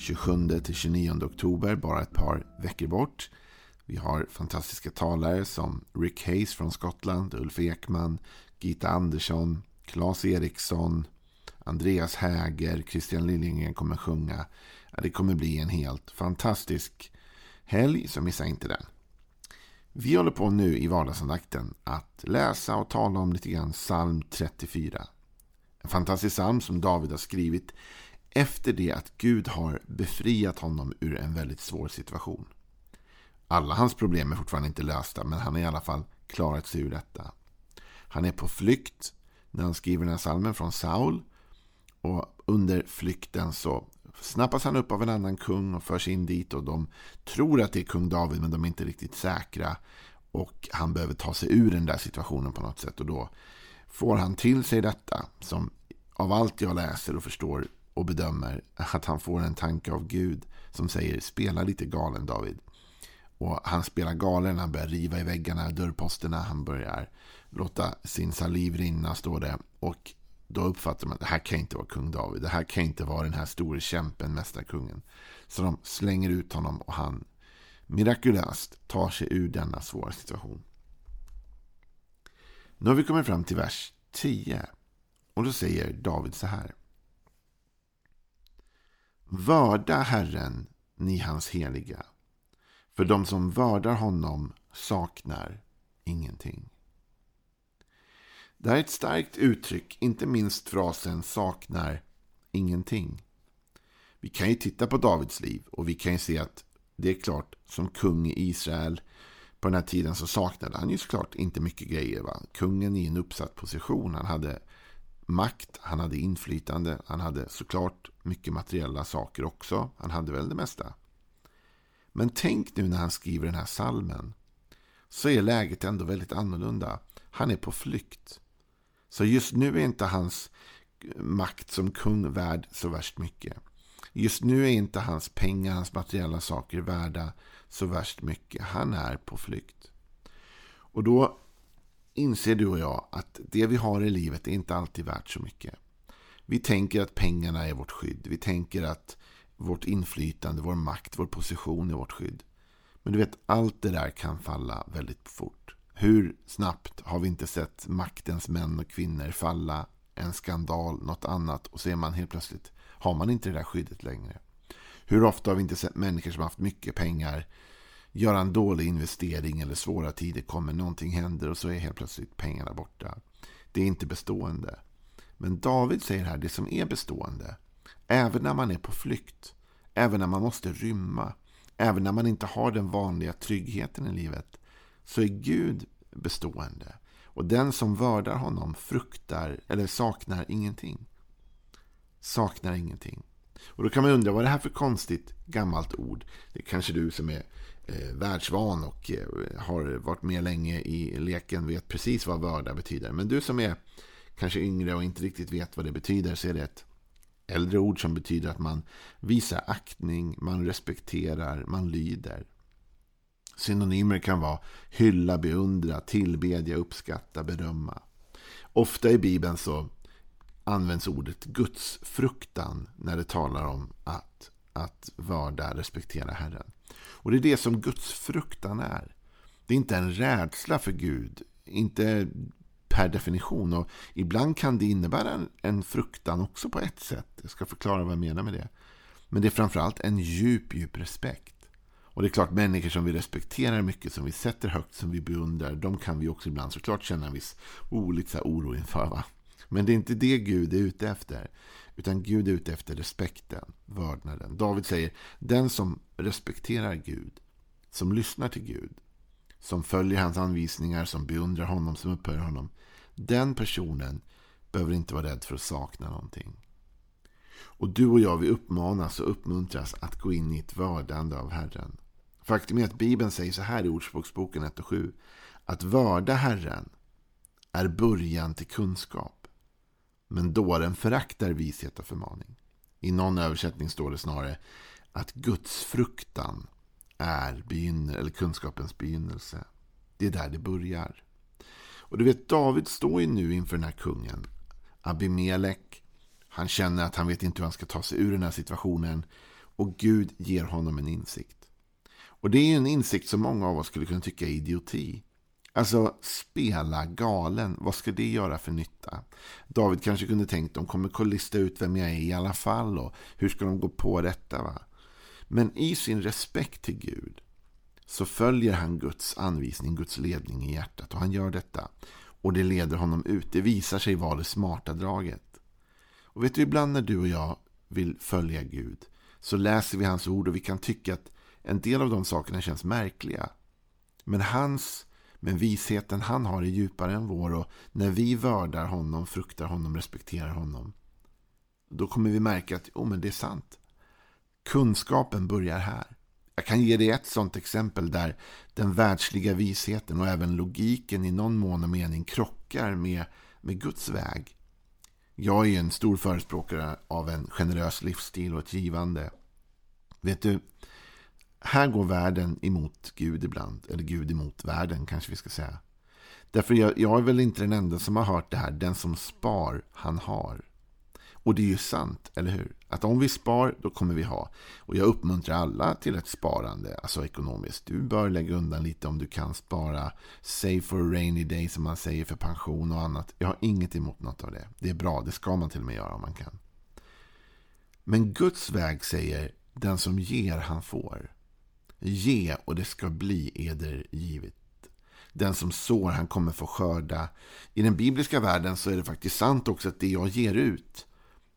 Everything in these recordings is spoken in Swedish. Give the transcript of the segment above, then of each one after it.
27-29 oktober, bara ett par veckor bort. Vi har fantastiska talare som Rick Hayes från Skottland, Ulf Ekman, Gita Andersson, Claes Eriksson, Andreas Häger, Christian Liljengren kommer sjunga. Det kommer bli en helt fantastisk helg, så missa inte den. Vi håller på nu i vardagsandakten att läsa och tala om lite grann psalm 34. En fantastisk psalm som David har skrivit efter det att Gud har befriat honom ur en väldigt svår situation. Alla hans problem är fortfarande inte lösta, men han har i alla fall klarat sig ur detta. Han är på flykt när han skriver den här salmen från Saul. Och under flykten så snappas han upp av en annan kung och förs in dit. Och de tror att det är kung David, men de är inte riktigt säkra. Och han behöver ta sig ur den där situationen på något sätt. Och då får han till sig detta som av allt jag läser och förstår och bedömer att han får en tanke av Gud som säger spela lite galen David. Och han spelar galen, han börjar riva i väggarna, dörrposterna, han börjar låta sin saliv rinna, står det. Och då uppfattar man att det här kan inte vara kung David. Det här kan inte vara den här store kämpen, mästarkungen. Så de slänger ut honom och han mirakulöst tar sig ur denna svåra situation. Nu har vi kommit fram till vers 10. Och då säger David så här. Vörda Herren, ni hans heliga. För de som vördar honom saknar ingenting. Det här är ett starkt uttryck, inte minst frasen saknar ingenting. Vi kan ju titta på Davids liv och vi kan ju se att det är klart, som kung i Israel på den här tiden så saknade han ju såklart inte mycket grejer. Va? Kungen i en uppsatt position, han hade makt, han hade inflytande, han hade såklart mycket materiella saker också. Han hade väl det mesta. Men tänk nu när han skriver den här salmen så är läget ändå väldigt annorlunda. Han är på flykt. Så just nu är inte hans makt som kung värd så värst mycket. Just nu är inte hans pengar, hans materiella saker värda så värst mycket. Han är på flykt. Och då inser du och jag att det vi har i livet är inte alltid värt så mycket. Vi tänker att pengarna är vårt skydd. Vi tänker att vårt inflytande, vår makt, vår position är vårt skydd. Men du vet, allt det där kan falla väldigt fort. Hur snabbt har vi inte sett maktens män och kvinnor falla? En skandal, något annat. Och så är man helt plötsligt, har man inte det där skyddet längre. Hur ofta har vi inte sett människor som haft mycket pengar göra en dålig investering eller svåra tider kommer, någonting händer och så är helt plötsligt pengarna borta. Det är inte bestående. Men David säger här, det som är bestående, även när man är på flykt, även när man måste rymma, även när man inte har den vanliga tryggheten i livet, så är Gud bestående. Och den som vördar honom fruktar eller saknar ingenting. Saknar ingenting. Och då kan man undra, vad är det här för konstigt gammalt ord? Det är kanske du som är eh, världsvan och eh, har varit med länge i leken vet precis vad vörda betyder. Men du som är kanske yngre och inte riktigt vet vad det betyder så är det ett äldre ord som betyder att man visar aktning, man respekterar, man lyder. Synonymer kan vara hylla, beundra, tillbedja, uppskatta, berömma. Ofta i Bibeln så används ordet Gudsfruktan när det talar om att, att vörda, respektera Herren. Och det är det som Gudsfruktan är. Det är inte en rädsla för Gud, inte per definition. Och ibland kan det innebära en, en fruktan också på ett sätt. Jag ska förklara vad jag menar med det. Men det är framförallt en djup, djup respekt. Och det är klart, människor som vi respekterar mycket, som vi sätter högt, som vi beundrar, de kan vi också ibland såklart känna en viss oh, lite så oro inför. Va? Men det är inte det Gud är ute efter. Utan Gud är ute efter respekten, vördnaden. David säger, den som respekterar Gud, som lyssnar till Gud, som följer hans anvisningar, som beundrar honom, som upphör honom. Den personen behöver inte vara rädd för att sakna någonting. Och du och jag, vi uppmanas och uppmuntras att gå in i ett vördande av Herren. Faktum är att Bibeln säger så här i Ordspråksboken 1 och 7. Att vörda Herren är början till kunskap. Men dåren föraktar vishet och förmaning. I någon översättning står det snarare att Guds fruktan är begynner, eller kunskapens begynnelse. Det är där det börjar. Och du vet, David står ju nu inför den här kungen. Abimelek. Han känner att han vet inte hur han ska ta sig ur den här situationen. Och Gud ger honom en insikt. Och det är en insikt som många av oss skulle kunna tycka är idioti. Alltså, spela galen. Vad ska det göra för nytta? David kanske kunde tänkt, de kommer lista ut vem jag är i alla fall. Och hur ska de gå på detta? Va? Men i sin respekt till Gud så följer han Guds anvisning, Guds ledning i hjärtat. Och han gör detta. Och det leder honom ut. Det visar sig vara det smarta draget. Och vet du, ibland när du och jag vill följa Gud så läser vi hans ord och vi kan tycka att en del av de sakerna känns märkliga. Men hans, men visheten han har är djupare än vår och när vi vördar honom, fruktar honom, respekterar honom då kommer vi märka att oh, men det är sant. Kunskapen börjar här. Jag kan ge dig ett sådant exempel där den världsliga visheten och även logiken i någon mån och mening krockar med, med Guds väg. Jag är en stor förespråkare av en generös livsstil och ett givande. Vet du, här går världen emot Gud ibland. Eller Gud emot världen kanske vi ska säga. Därför jag, jag är väl inte den enda som har hört det här. Den som spar, han har. Och det är ju sant, eller hur? Att om vi spar, då kommer vi ha. Och jag uppmuntrar alla till ett sparande, alltså ekonomiskt. Du bör lägga undan lite om du kan spara. Save for a rainy day, som man säger, för pension och annat. Jag har inget emot något av det. Det är bra, det ska man till och med göra om man kan. Men Guds väg säger, den som ger, han får. Ge och det ska bli eder givet. Den som sår, han kommer få skörda. I den bibliska världen så är det faktiskt sant också att det jag ger ut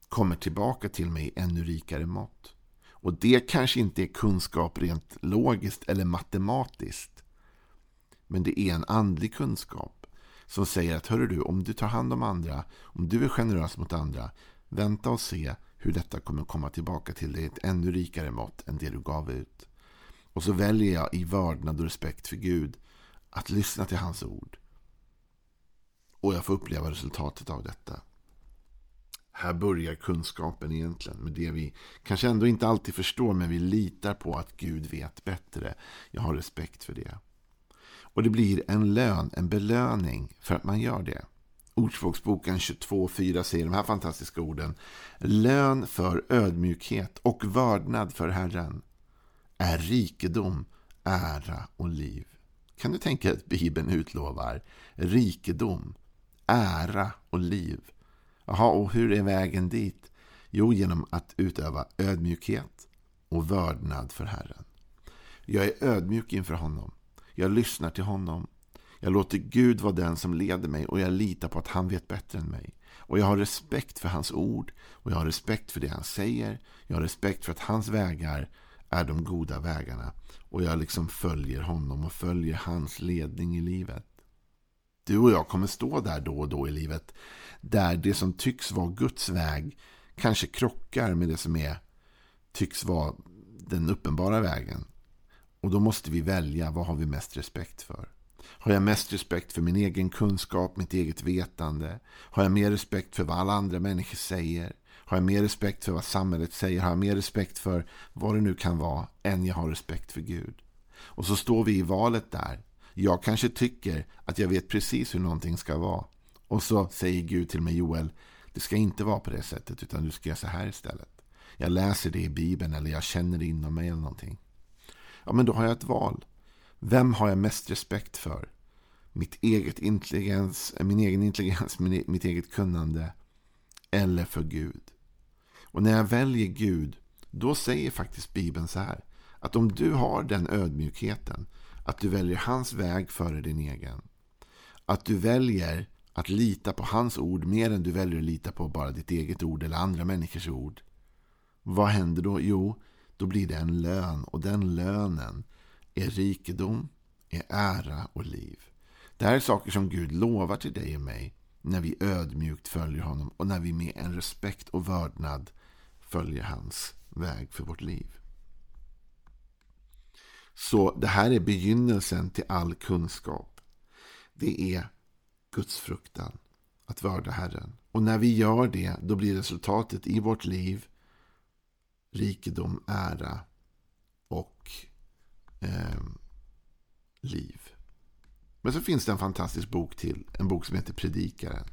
kommer tillbaka till mig i ännu rikare mått. Och det kanske inte är kunskap rent logiskt eller matematiskt. Men det är en andlig kunskap som säger att hörru du, om du tar hand om andra, om du är generös mot andra, vänta och se hur detta kommer komma tillbaka till dig i ett ännu rikare mått än det du gav ut. Och så väljer jag i vördnad och respekt för Gud att lyssna till hans ord. Och jag får uppleva resultatet av detta. Här börjar kunskapen egentligen med det vi kanske ändå inte alltid förstår men vi litar på att Gud vet bättre. Jag har respekt för det. Och det blir en lön, en belöning för att man gör det. Ordspråksboken 22.4 säger de här fantastiska orden. Lön för ödmjukhet och vördnad för Herren är rikedom, ära och liv. Kan du tänka dig att Bibeln utlovar rikedom, ära och liv? Jaha, och hur är vägen dit? Jo, genom att utöva ödmjukhet och vördnad för Herren. Jag är ödmjuk inför honom. Jag lyssnar till honom. Jag låter Gud vara den som leder mig och jag litar på att han vet bättre än mig. Och jag har respekt för hans ord och jag har respekt för det han säger. Jag har respekt för att hans vägar är de goda vägarna. Och jag liksom följer honom och följer hans ledning i livet. Du och jag kommer stå där då och då i livet. Där det som tycks vara Guds väg kanske krockar med det som är tycks vara den uppenbara vägen. Och då måste vi välja vad har vi mest respekt för. Har jag mest respekt för min egen kunskap, mitt eget vetande? Har jag mer respekt för vad alla andra människor säger? Har jag mer respekt för vad samhället säger? Har jag mer respekt för vad det nu kan vara än jag har respekt för Gud? Och så står vi i valet där. Jag kanske tycker att jag vet precis hur någonting ska vara. Och så säger Gud till mig, Joel, det ska inte vara på det sättet utan du ska göra så här istället. Jag läser det i Bibeln eller jag känner det inom mig eller någonting. Ja, men då har jag ett val. Vem har jag mest respekt för? Mitt eget intelligens, min egen intelligens, e-, mitt eget kunnande eller för Gud? Och när jag väljer Gud, då säger faktiskt Bibeln så här. Att om du har den ödmjukheten, att du väljer hans väg före din egen. Att du väljer att lita på hans ord mer än du väljer att lita på bara ditt eget ord eller andra människors ord. Vad händer då? Jo, då blir det en lön och den lönen är rikedom, är ära och liv. Det här är saker som Gud lovar till dig och mig när vi ödmjukt följer honom och när vi med en respekt och vördnad följer hans väg för vårt liv. Så det här är begynnelsen till all kunskap. Det är Guds fruktan, att vörda Herren. Och när vi gör det, då blir resultatet i vårt liv rikedom, ära och eh, liv. Men så finns det en fantastisk bok till, en bok som heter Predikaren.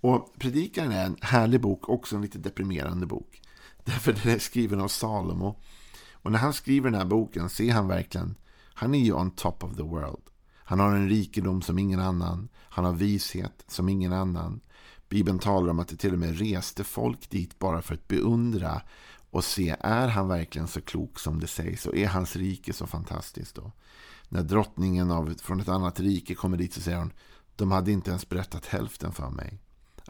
Och Predikaren är en härlig bok, också en lite deprimerande bok. Därför den är skriven av Salomo. Och när han skriver den här boken ser han verkligen, han är ju on top of the world. Han har en rikedom som ingen annan. Han har vishet som ingen annan. Bibeln talar om att det till och med reste folk dit bara för att beundra och se, är han verkligen så klok som det sägs? Och är hans rike så fantastiskt då? När drottningen av, från ett annat rike kommer dit så säger hon, de hade inte ens berättat hälften för mig.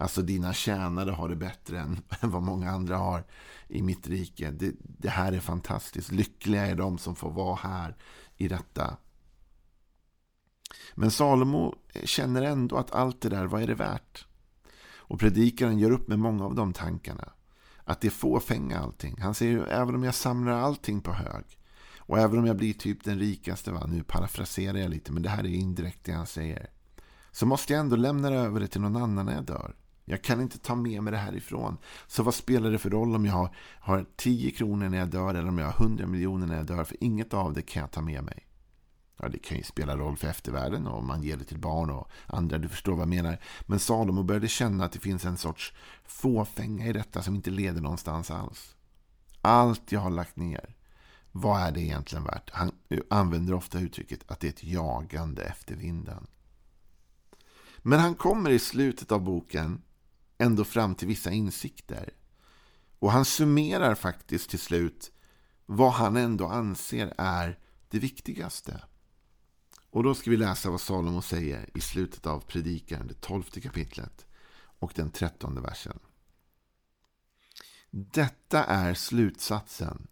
Alltså dina tjänare har det bättre än, än vad många andra har i mitt rike. Det, det här är fantastiskt. Lyckliga är de som får vara här i detta. Men Salomo känner ändå att allt det där, vad är det värt? Och predikaren gör upp med många av de tankarna. Att det är fåfänga allting. Han säger även om jag samlar allting på hög. Och även om jag blir typ den rikaste, va? nu parafraserar jag lite men det här är indirekt det han säger. Så måste jag ändå lämna över det till någon annan när jag dör. Jag kan inte ta med mig det härifrån. Så vad spelar det för roll om jag har, har 10 kronor när jag dör eller om jag har 100 miljoner när jag dör? För inget av det kan jag ta med mig. Ja, det kan ju spela roll för eftervärlden och man ger det till barn och andra. Du förstår vad jag menar. Men Salomo började känna att det finns en sorts fåfänga i detta som inte leder någonstans alls. Allt jag har lagt ner, vad är det egentligen värt? Han använder ofta uttrycket att det är ett jagande efter vinden. Men han kommer i slutet av boken ändå fram till vissa insikter. Och han summerar faktiskt till slut vad han ändå anser är det viktigaste. Och då ska vi läsa vad Salomo säger i slutet av predikan, det tolfte kapitlet och den trettonde versen. Detta är slutsatsen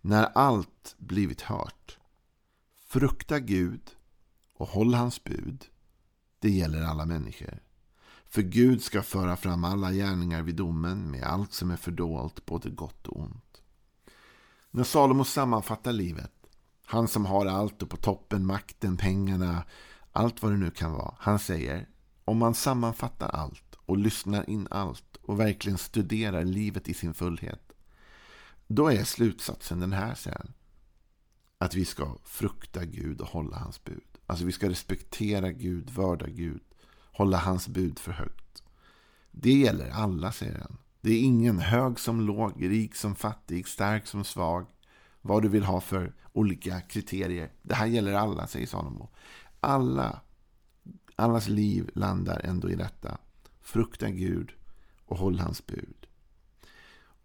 när allt blivit hört. Frukta Gud och håll hans bud. Det gäller alla människor. För Gud ska föra fram alla gärningar vid domen med allt som är fördolt, både gott och ont. När Salomo sammanfattar livet, han som har allt och på toppen makten, pengarna, allt vad det nu kan vara. Han säger, om man sammanfattar allt och lyssnar in allt och verkligen studerar livet i sin fullhet. Då är slutsatsen den här säger han. Att vi ska frukta Gud och hålla hans bud. Alltså vi ska respektera Gud, vörda Gud hålla hans bud för högt. Det gäller alla, säger han. Det är ingen hög som låg, rik som fattig, stark som svag. Vad du vill ha för olika kriterier. Det här gäller alla, säger Salomo. Alla, allas liv landar ändå i detta. Frukta Gud och håll hans bud.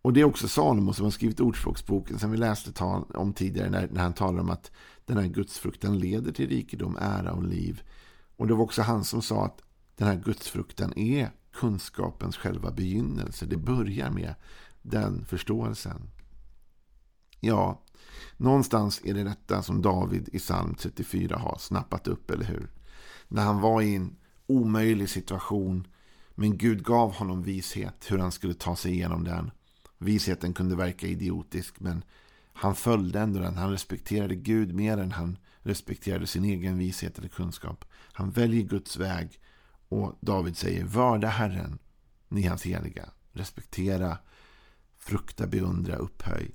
Och det är också Salomo som har skrivit Ordspråksboken som vi läste tal om tidigare när, när han talar om att den här gudsfruktan leder till rikedom, ära och liv. Och det var också han som sa att den här gudsfruktan är kunskapens själva begynnelse. Det börjar med den förståelsen. Ja, någonstans är det detta som David i psalm 34 har snappat upp, eller hur? När han var i en omöjlig situation, men Gud gav honom vishet hur han skulle ta sig igenom den. Visheten kunde verka idiotisk, men han följde ändå den. Han respekterade Gud mer än han respekterade sin egen vishet eller kunskap. Han väljer Guds väg och David säger, vörda Herren, ni hans heliga. Respektera, frukta, beundra, upphöj.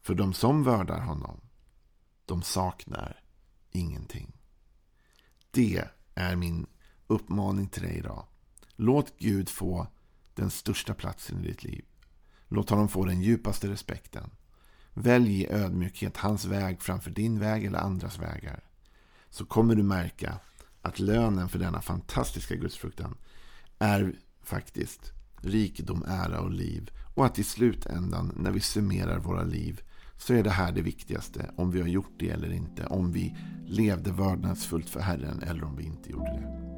För de som vördar honom, de saknar ingenting. Det är min uppmaning till dig idag. Låt Gud få den största platsen i ditt liv. Låt honom få den djupaste respekten. Välj i ödmjukhet hans väg framför din väg eller andras vägar. Så kommer du märka att lönen för denna fantastiska gudsfruktan är faktiskt rikedom, ära och liv. Och att i slutändan, när vi summerar våra liv, så är det här det viktigaste. Om vi har gjort det eller inte. Om vi levde vördnadsfullt för Herren eller om vi inte gjorde det.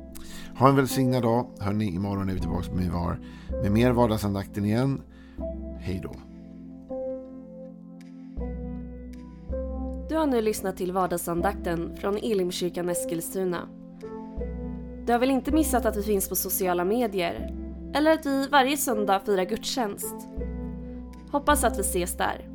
Ha en välsignad dag. Hörni, imorgon är vi tillbaka med var med mer vardagsandakten igen. Hej då. Du har nu lyssnat till vardagsandakten från Elimkyrkan Eskilstuna. Du har väl inte missat att vi finns på sociala medier? Eller att vi varje söndag firar gudstjänst? Hoppas att vi ses där.